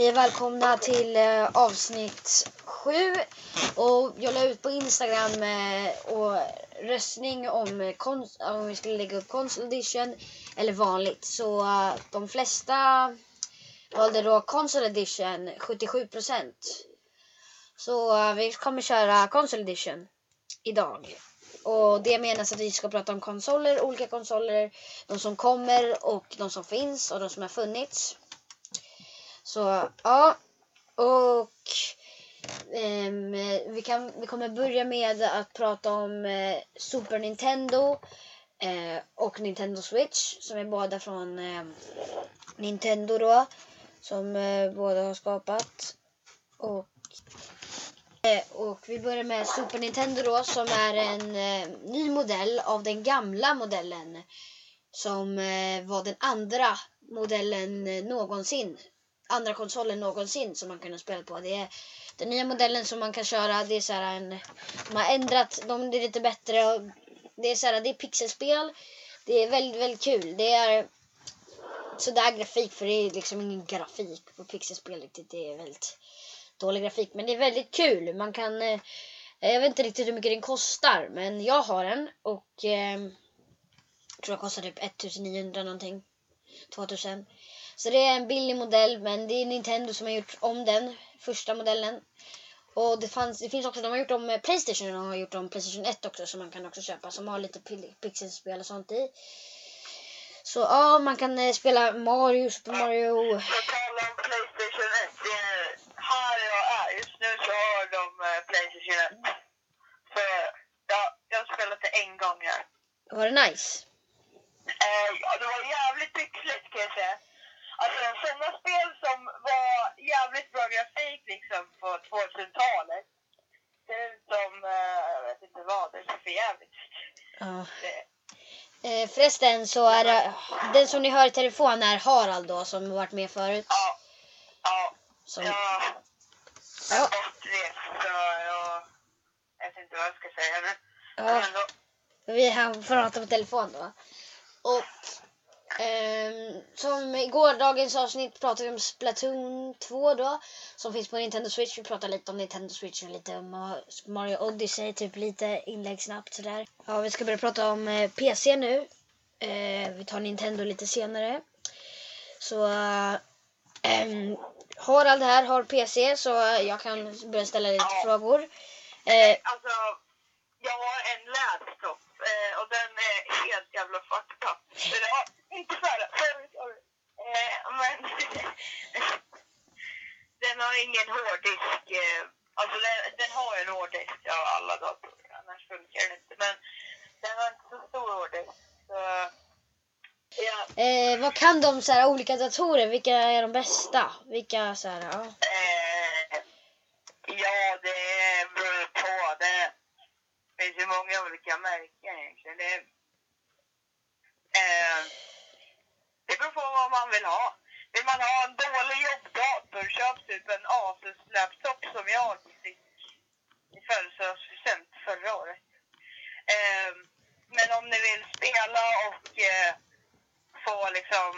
Hej och välkomna till eh, avsnitt 7. Och jag la ut på Instagram eh, och röstning om, konst, om vi skulle lägga upp console edition eller vanligt. Så eh, de flesta valde då console edition, 77%. Så eh, vi kommer köra console edition idag. Och det menas att vi ska prata om konsoler, olika konsoler, de som kommer och de som finns och de som har funnits. Så ja, och um, vi, kan, vi kommer börja med att prata om uh, Super Nintendo uh, och Nintendo Switch som är båda från uh, Nintendo då. Som eh, båda har skapat. Och, och vi börjar med Super Nintendo då som är en eh, ny modell av den gamla modellen. Som eh, var den andra modellen någonsin andra konsolen någonsin som man kunde spela på. Det är den nya modellen som man kan köra. Det är så här en, de har ändrat dem, det är lite bättre. Och det är så här, det är pixelspel. Det är väldigt, väldigt kul. Det är sådär grafik för det är liksom ingen grafik på pixelspel riktigt. Det är väldigt dålig grafik men det är väldigt kul. Man kan eh, jag vet inte riktigt hur mycket den kostar men jag har den och eh, jag tror den kostar typ 1900 någonting. 2000. Så det är en billig modell men det är Nintendo som har gjort om den första modellen. Och det, fanns, det finns också, de har gjort om Playstation och har gjort om Playstation 1 också som man kan också köpa som har lite pixelspel och sånt i. Så ja, man kan eh, spela Mario, Super Mario. På tal om Playstation 1, det är här jag är just nu så har de eh, Playstation 1. Så ja, jag har spelat det en gång här. Var det nice? Eh, ja, det var jävligt pixligt kan jag säga. Alltså sådana spel som var jävligt bra grafik liksom på 2000-talet. Ser ut som, eh, jag vet inte vad, det är för jävligt. Ja. Eh, förresten så är det, den som ni hör i telefon är Harald då som varit med förut. ja, ja, Som, ja, bortrest så jag vet inte vad jag ska säga nu. ja. Men ändå, Vi har pratat på telefon då. Och ehm, som i gårdagens avsnitt pratade vi om Splatoon 2 då. Som finns på Nintendo Switch. Vi pratade lite om Nintendo Switch och lite om eh, Mario Odyssey. Typ lite inlägg snabbt sådär. Ja, vi ska börja prata om eh, PC nu. Eh, vi tar Nintendo lite senare. Så eh, ehm, Harald här har PC så jag kan börja ställa lite Ja. frågor. Eh, Alltså, jag har en laptop eh, och den är helt jävla fucked up. Inte så här, sorry, sorry. Eh, men den har ingen hårddisk. Eh, alltså den, den har en hårddisk, ja alla datorer, annars funkar den inte. Men den har inte så stor hårddisk. Så, ja, Eh, vad kan de så här, olika datorer? Vilka är de bästa? Vilka så här, ja. eh, ja, det beror på. Det finns ju många olika märken egentligen. Det, eh, det beror på vad man vill ha. Vill man ha en dålig jobbdator, köp typ en Asus-laptop som jag fick i födelsedagspresent förra året. Eh, men om ni spela och eh, få liksom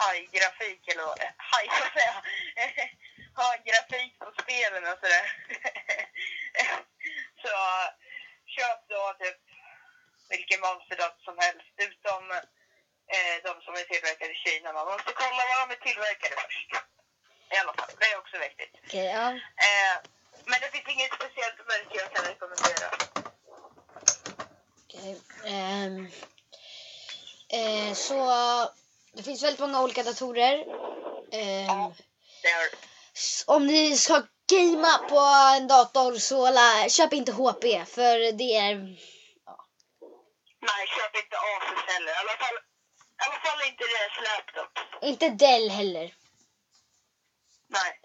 high grafik eller vad high så att säga. ha grafik på spelen och sådär. så köp då typ vilken monsterdator som helst utom eh, de som är tillverkade i Kina. Man måste kolla var de är tillverkade först. I alla fall, det är också viktigt. Okej, ja. Eh, men det finns inget speciellt märke jag kan rekommendera. Okej. Ehm, eh, så det finns väldigt många olika datorer. Ehm, Det är, om ni ska gamea på en dator så la, köp inte HP för det är nej, köp inte Asus heller. I alla fall, i alla fall inte deras laptop. inte Dell heller. Nej.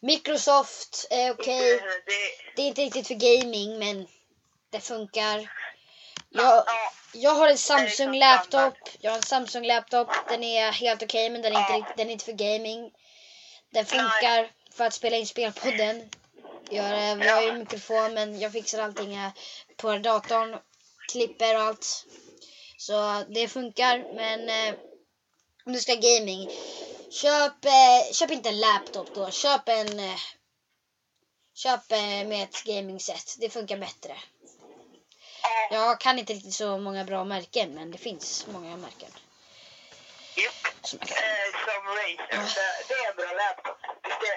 Microsoft är okej. Inte- Det, Det är inte riktigt för gaming men det funkar. Jag, ja, jag har en Samsung laptop. Jag har en Samsung laptop. Den är helt okej men den är, inte, den är inte för gaming. Den funkar för att spela in spel på den. Jag, har- jag har ju mikrofon men jag fixar allting eh, på datorn. Klipper och allt. Så det funkar men eh, om du ska gaming Köp, eh, köp inte en laptop då. Köp en... Eh, köp eh, med ett gaming-set. Det funkar bättre. Ja. Jag kan inte riktigt så många bra märken men det finns många märken. Japp. Som kan. Eh, som Razer. Det, det är en bra laptop. Det,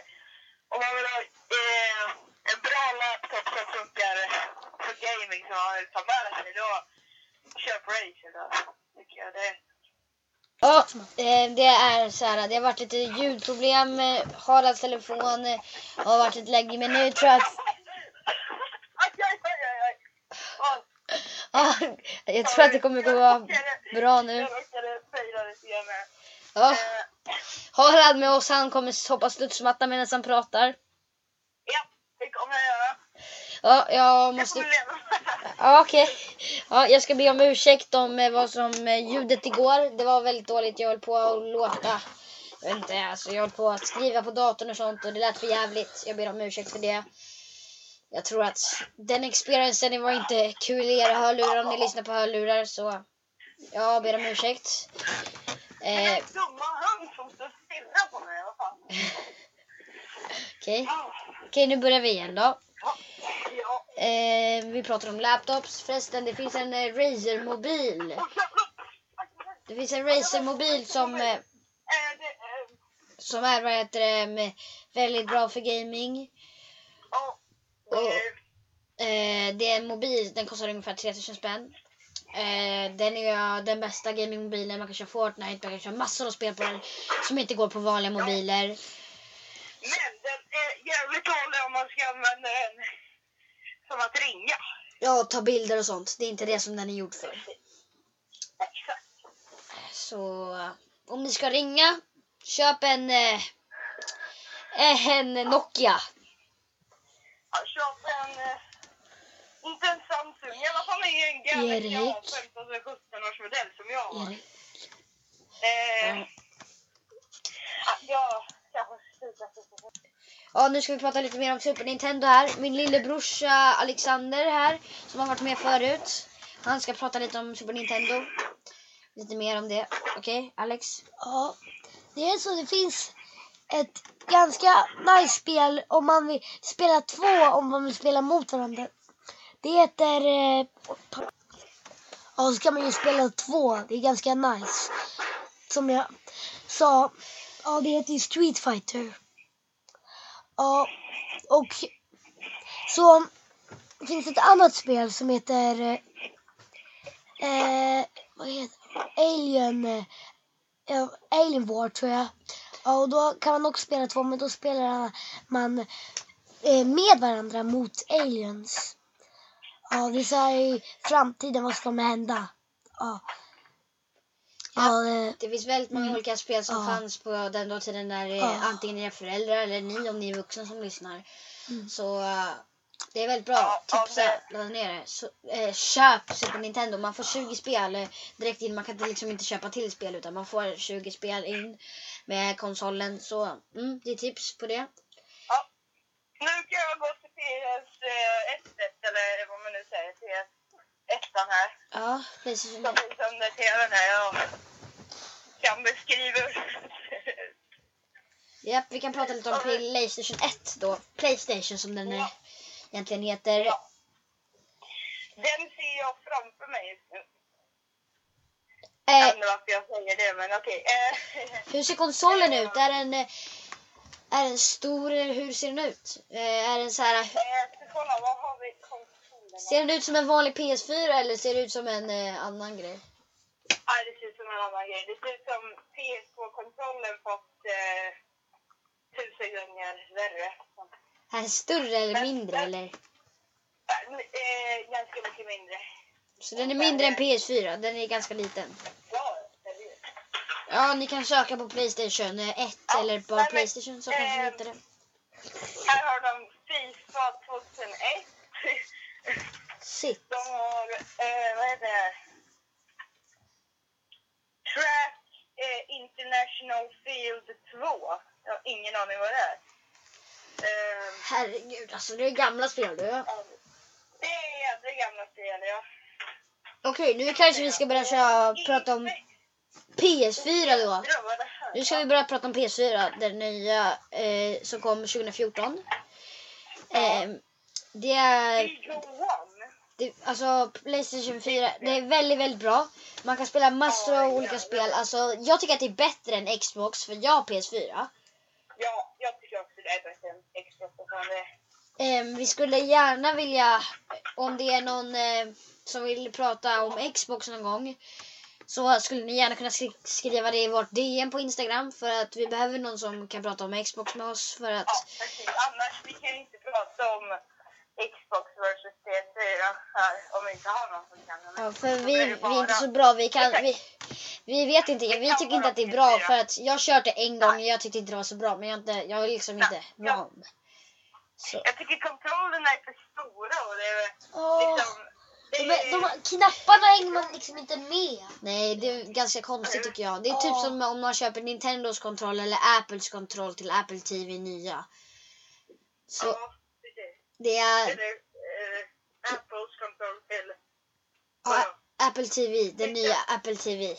om man vill ha eh, en bra laptop som funkar för gaming som man vill ta med sig då köp Razer då. Tycker jag det. Ja, eh, det är så här. Det har varit lite ljudproblem. med Haralds telefon eh, har varit lite läggig men nu tror jag att... Ja, jag tror att det kommer gå bra nu. Jag råkade fejla lite grann. här. Ja, Harald med oss han kommer hoppa studsmatta medan han pratar. ja, det kommer jag göra. Ja, jag måste... Ja, okej. Ja, jag ska be om ursäkt om eh, vad som eh, ljudet igår. Det var väldigt dåligt. Jag höll på att låta. Jag vet inte, alltså jag höll på att skriva på datorn och sånt och det lät för jävligt. Jag ber om ursäkt för det. Jag tror att den experiencen var inte kul i era hörlurar om ni lyssnar på hörlurar så jag ber om ursäkt. Det Eh, är dumma han som står stilla på mig. Okej. Okej, nu börjar vi igen då. Eh, vi pratar om laptops. Förresten, det finns en eh, Razer-mobil. Det finns en Razer-mobil som, eh, Eh, eh, som är vad heter det, väldigt bra för gaming. Och- Eh, det är en mobil, den kostar ungefär 3000 spänn. Eh, den är den bästa gamingmobilen. Man kan köra Fortnite, man kan köra massor av spel på den som inte går på vanliga mobiler. Men den är jävligt dålig om man ska använda den som att ringa. Ja, ta bilder och sånt. Det är inte det som den är gjord för. Exakt. Så om ni ska ringa, köp en, eh, en Nokia. Köp en... eh, Inte en Samsung, i alla fall en Galaxy Erik. A15 eller 17 års modell som jag har. Erik. Eh, Ja. ja, jag kanske Ja, nu ska vi prata lite mer om Super Nintendo här. Min lillebrorsa Alexander här, som har varit med förut. Han ska prata lite om Super Nintendo. Lite mer om det. Okej, Alex? Ja, det är så. Det finns ett ganska nice spel om man vill spela två om man vill spela mot varandra. Det heter... Eh, ja, så kan man ju spela två. Det är ganska nice. Som jag sa, ja det heter ju Street Fighter. Ja, och så finns det ett annat spel som heter... Eh, eh, vad heter det? Alien... Eh, Alien War tror jag. Ja, och då kan man också spela två, men då spelar man eh, med varandra mot aliens. Ja, det är så här i framtiden, vad ska hända? Ja. Ja, eh, Det finns väldigt många olika spel som Ja. fanns på den då tiden när eh, Ja. antingen era föräldrar eller ni om ni är vuxna som lyssnar. Mm. Så eh, det är väldigt bra. Tipsa, det- ladda ner det. Så, eh, köp Super Nintendo. Man får 20 spel direkt in. Man kan inte- liksom inte köpa till spel utan man får 20 spel in med konsolen. Så mm, det är tips på det. Ja. Nu kan jag gå till PS1 eller vad man nu säger, PS1 här. Ja, precis. Som finns under TVn här. Jag kan beskriva Japp, vi kan prata lite om Playstation 1 då. Playstation som den eh, egentligen heter. Ja. Den ser jag framför mig just nu. Jag Eh, vet inte varför jag säger det, men okej. Eh, Hur ser konsolen ut? Är den, eh, är den stor eller hur ser den ut? Eh, Är den så här, ska kolla, vad har vi konsolen? ser den ut som en vanlig PS4 eller ser det ut som en eh, annan grej? Ja, det ser ut som en annan grej. Det ser ut som PS2-kontrollen fått eh, tusen gånger värre. Är den större eller mindre eller? Eh, ganska mycket mindre. Så den är mindre än PS4, den är ganska liten. Ja, ni kan söka på Playstation 1 Ja, eller bara men, Playstation så kanske ni eh, hittar det. Här har de Fifa 2001. Shit. De har, eh, vad heter det? Track eh, International Field 2. Jag har ingen aning vad det är. Eh, Herregud, alltså det är gamla spel du. det är jävla gamla spel, ja. Okej, nu kanske vi ska börja prata om PS4 då. Nu ska vi börja prata om PS4, den nya eh, som kom 2014. Eh, det är, det, alltså Playstation 4, det är väldigt, väldigt bra. Man kan spela massor av olika spel. Alltså, jag tycker att det är bättre än Xbox för jag har PS4. Ja, jag tycker också det är bättre än Xbox. och fan det- Eh, vi skulle gärna vilja, om det är någon eh, som vill prata om Xbox någon gång, så skulle ni gärna kunna skri- skriva det i vårt DM på Instagram för att vi behöver någon som kan prata om Xbox med oss för att Ja, precis. Annars, vi kan inte prata om Xbox versus PS4 här om vi inte har någon som kan det. Ja, för vi, vi är inte så bra. Vi, kan, vi, vi vet inte. Vi tycker inte att det är bra PS4. för att jag kört det en gång och jag tyckte inte det var så bra. Men jag är, inte, jag är liksom inte van. Så, Jag tycker kontrollerna är för stora och det är liksom... De, de, knapparna hänger man liksom inte med. nej, det är ganska konstigt tycker jag. Det är typ som om man köper Nintendos kontroll eller Apples kontroll till Apple TV nya. Så ja, precis. det är Eller eh, Apples kontroll till... ja, Apple TV, den nya Apple TV.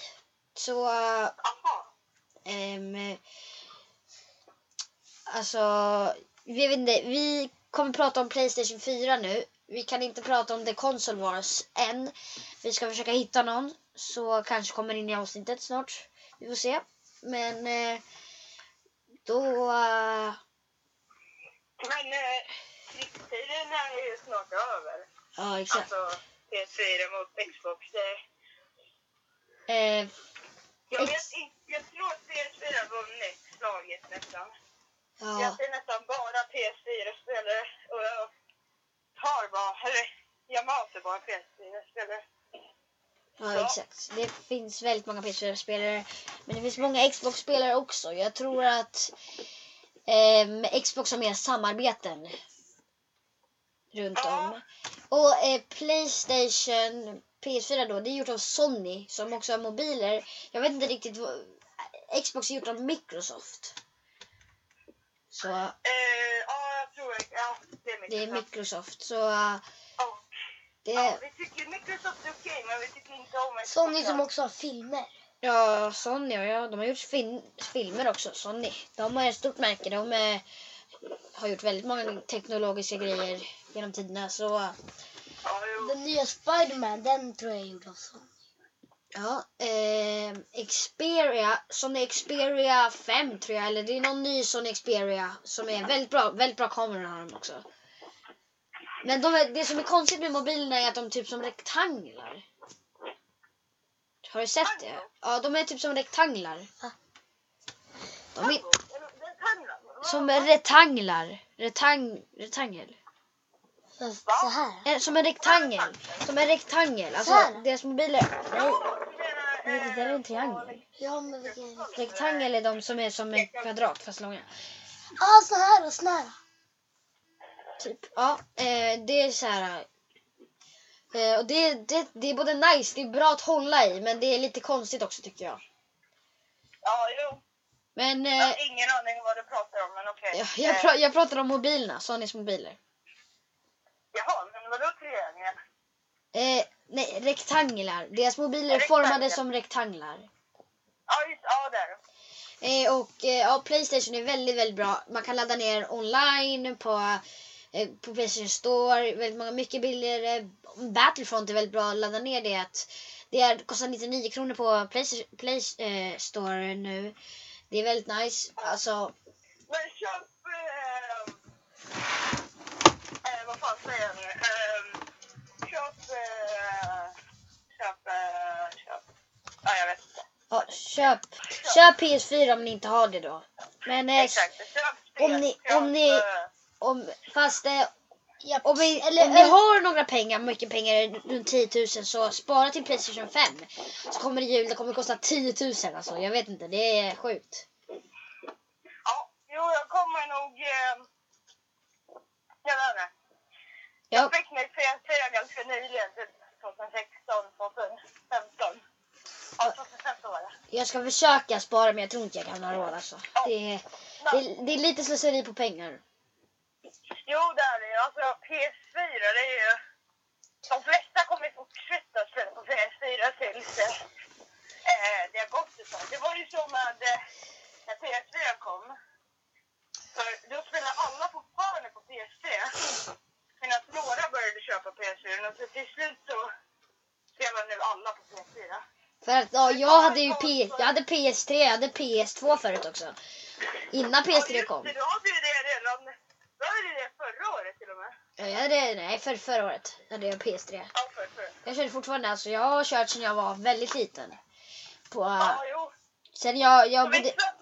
Så. Ehm, alltså, vi vet inte. Vi kommer prata om Playstation 4 nu. Vi kan inte prata om The Console Wars än. Vi ska försöka hitta någon. Så kanske kommer in i avsnittet snart. Vi får se. Men eh, då... eh, Men eh, krigstiden är ju snart över. ja, exakt. Alltså PS4 mot Xbox. Det, Eh, jag, Ex- vet inte, jag tror att PS4 har vunnit slaget nästan. Jag ja, ser nästan bara PS4-spelare och jag tar bara, eller jag möter bara PS4-spelare. ja, exakt. Det finns väldigt många PS4-spelare. Men det finns många Xbox-spelare också. Jag tror att eh, Xbox har mer samarbeten runt Ja. om. Och eh, Playstation PS4 då, det är gjort av Sony som också har mobiler. Jag vet inte riktigt vad... Xbox är gjort av Microsoft. Så Eh, ja, ja, det är det är Microsoft. Microsoft. Så eh, Ja. det Ja, är... vi tycker Microsoft är okej, men vi tycker inte om Xbox. Sony som också har filmer. Ja, Sony ja, ja, de har gjort fin- filmer också. Sony. De har ett stort märke. De eh, har gjort väldigt många teknologiska grejer genom tiderna. Så Ja. Den nya Spiderman, den tror jag är gjord av Sony. Ja, eh, Xperia, Sony Xperia 5 tror jag. Eller det är någon ny Sony Xperia som är väldigt bra. Väldigt bra kameror har de också. Men de, det som är konstigt med mobilerna är att de är typ som rektanglar. Har du sett det? Ja, de är typ som rektanglar. De är. Som rektanglar. Retang, rektangel. Så, här. Eh, Som en rektangel. Som en rektangel. Alltså deras mobiler. Det där är en eh, triangel. Ja, men vilken... Rektangel är de som är som en kvadrat fast långa. Ah, så här och sån här. Typ. Ja, eh, det är så här. Eh, och det, det, det är både nice, det är bra att hålla i men det är lite konstigt också tycker jag. Ja, jo. Men Jag eh, har ingen aning vad du pratar om, men okej. jag, jag, pra, jag pratar om mobilerna, Sonys mobiler. Jaha, men vadå triangel? Eh, nej, rektanglar. Deras mobiler är formade som rektanglar. Ja, just ja, där. Eh, och eh, ja, Playstation är väldigt, väldigt bra. Man kan ladda ner online på, eh, på Playstation Store. Väldigt många, mycket billigare. Battlefront är väldigt bra att ladda ner det. Det är, kostar 99 kronor på Playstation Play, eh, Store nu. Det är väldigt nice. Alltså, Men köp... Eh, eh, vad fan säger jag nu? Ja, köp, köp PS4 om ni inte har det då. Men eh, Exakt. Köp om ni- om ni- eh, om, fast eh, Ja, Om, vi, Eller- om ni har några pengar, mycket pengar, runt 10 000 så spara till Playstation 5. Så kommer det jul, det kommer kosta 10 000 alltså. Jag vet inte, det är sjukt. Ja, jo, jag kommer nog... Eh, jag vet inte. Ja, Jag fick mig PS4 ganska nyligen, typ 2016, 2015. Jag ska försöka spara men jag tror inte jag kan ha råd alltså. Det är, det, det är lite slöseri på pengar. Jo det är det Alltså PS4 det är ju... De flesta kommer fortsätta spela på PS4 tills eh, det har gått ett tag. Det var ju så med eh, när PS4 kom. För då spelade alla fortfarande på PS3. Medan några började köpa PS4 och så till slut så spelar nu alla på PS4. För att ja, jag hade ju P, jag hade PS3, jag hade PS2 förut också. Innan Ja, PS3 just kom. det, Du hade ju det redan, du hade det förra året till och med. Ja, Jag hade, nej, för förra året hade jag PS3. Ja, för, för. Jag körde fortfarande, alltså jag har kört sedan jag var väldigt liten. På, Ja, jo. sen jag, jag bodde, vissa,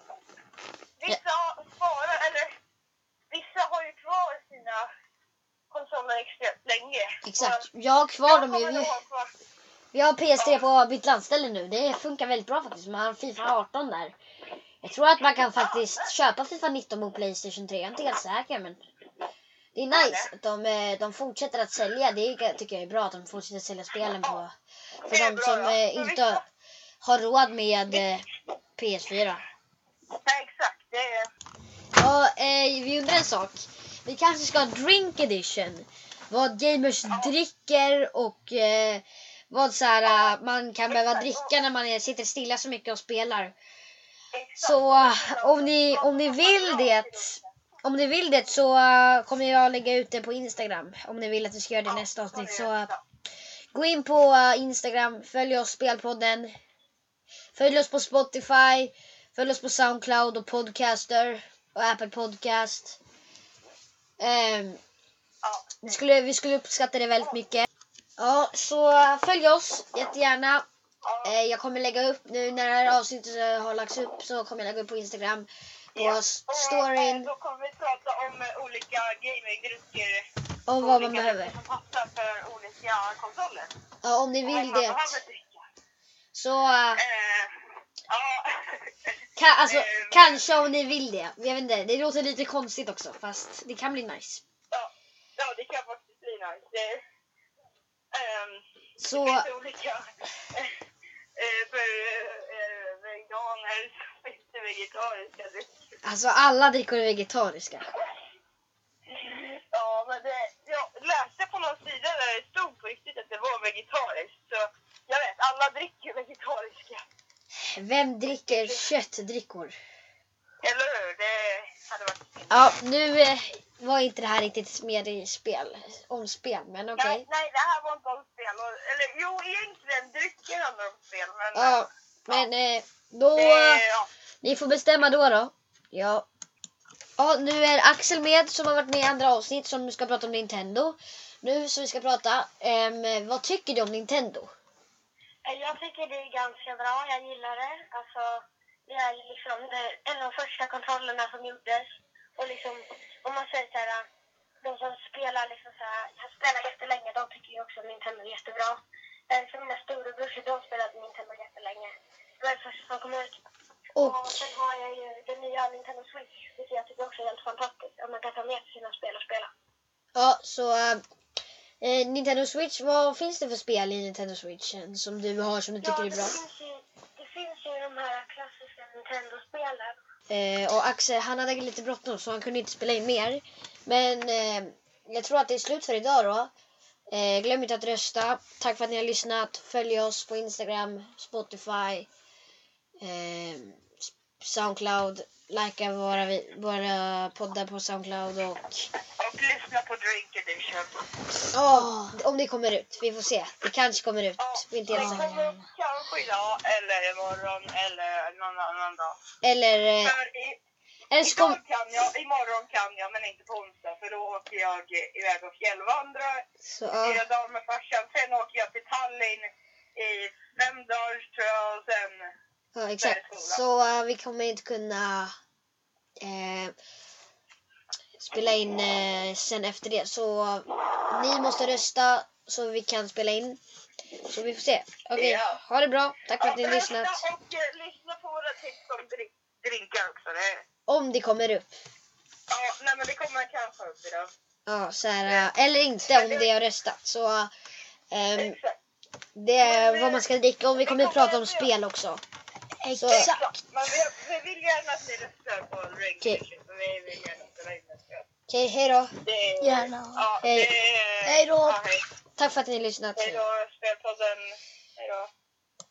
vissa sparar, eller vissa har ju kvar sina konsoler extremt länge. exakt, jag har kvar jag dem ju. Vi, har PS3 på mitt landställe nu, det funkar väldigt bra faktiskt. Man har Fifa 18 där. Jag tror att man kan faktiskt köpa Fifa 19 på Playstation 3, jag är inte helt säker men det är nice att de, eh, de fortsätter att sälja. Det tycker jag är bra att de fortsätter sälja spelen på för de som ja. eh, inte har råd med eh, PS4. Nej, exakt. Det är... Ja, vi undrar en sak. Vi kanske ska ha drink edition. Vad gamers dricker och vad så här, eh, man kan behöva dricka när man är, sitter stilla så mycket och spelar. Så eh, om ni, om ni vill det om ni vill det så eh, kommer jag lägga ut det på Instagram. Om ni vill att vi ska göra det i nästa avsnitt. Så gå in på Instagram, följ oss Spelpodden. Följ oss på Spotify, följ oss på Soundcloud och Podcaster och Apple Podcast. Ja. vi, skulle, vi skulle uppskatta det väldigt mycket. Ja, så följ oss jättegärna. Eh, jag kommer lägga upp nu när det här avsnittet eh, har lagts upp så kommer jag lägga upp på Instagram. På Ja. storyn eh, Då kommer vi prata om olika gamingdrycker. om vad man behöver. Som passar för olika konsoler. Ja, om ni vill det. Så Eh, ja. kan, alltså, kanske om ni vill det. Jag vet inte, det låter lite konstigt också fast det kan bli nice. ja, ja, det kan faktiskt bli nice. Ehm, Så det finns olika... eh, för eh, veganer finns vegetariska drycker. alltså alla drickor är vegetariska. Ja, men det, jag läste på någon sida där det stod på riktigt att det var vegetariskt. Så jag vet, alla dricker vegetariska. Vem dricker köttdrickor? Eller hur? Det hade varit... Ja, nu eh, var inte det här riktigt mer i spel, om spel, men okej. Nej, nej, det här var inte om eller jo, egentligen drycker handlar om spel. Men, Ja, men eh, då... eh, ja. Ni får bestämma då då. Ja. Ja, nu är Axel med som har varit med i andra avsnitt som ska prata om Nintendo. Nu så vi ska prata, ehm, vad tycker du om Nintendo? Jag tycker det är ganska bra. Jag gillar det. Alltså, det är liksom det, en av de första kontrollerna som gjordes. Och liksom, om man säger så här, de som spelar liksom så här, har spelat jättelänge, de tycker ju också att Nintendo är jättebra. Eh, För mina storebrorsor, de spelade Nintendo jättelänge. Det var det första som kom ut. Och, Och sen har jag ju den nya Nintendo Switch, vilket jag tycker också är helt fantastiskt. Att man kan ta med sig sina spel och spela. ja, så eh, Nintendo Switch, vad finns det för spel i Nintendo Switch som du har som du tycker är det bra? finns ju, det finns ju de här klassiska Nintendo-spelen. Eh, och Axel, han hade lite bråttom så han kunde inte spela in mer. Men eh, jag tror att det är slut för idag då. Eh, glöm inte att rösta. Tack för att ni har lyssnat. Följ oss på Instagram, Spotify, eh, Soundcloud. Likea våra, våra poddar på Soundcloud och Och lyssna på Drink Edition. ja, om det kommer ut. Vi får se. Det kanske kommer ut. Är inte helt säkra. kanske idag, eller imorgon, eller någon annan dag. Eller, eh, För i, eller så kom, idag kan jag, imorgon kan jag, men inte på onsdag. För då åker jag iväg och fjällvandrar så, fyra dagar med farsan. Sen åker jag till Tallinn i fem dagar tror jag. Och sen, Ja, exakt. Så eh, vi kommer inte kunna eh, spela in eh, sen efter det. Så ni måste rösta så vi kan spela in. Så vi får se. Okej, Ja. ha det bra. Tack för att ni har lyssnat. Och lyssna på våra tips om drink, drinkar också. Det, Om det kommer upp. ja, nej men det kommer kanske upp idag. Ja, så här, eller inte om det har röstat. Så Exakt. det är vad man ska dricka och vi kommer att prata om spel också. Så, Exakt. Men vi, vi vill gärna att ni röstar på Drink Okej. Vi vill gärna hej då. Det är, Gärna. Ja, Hej. det är, Hej då. Ja, hej. Tack för att ni har lyssnat. Hej då, spelpodden. Hej då.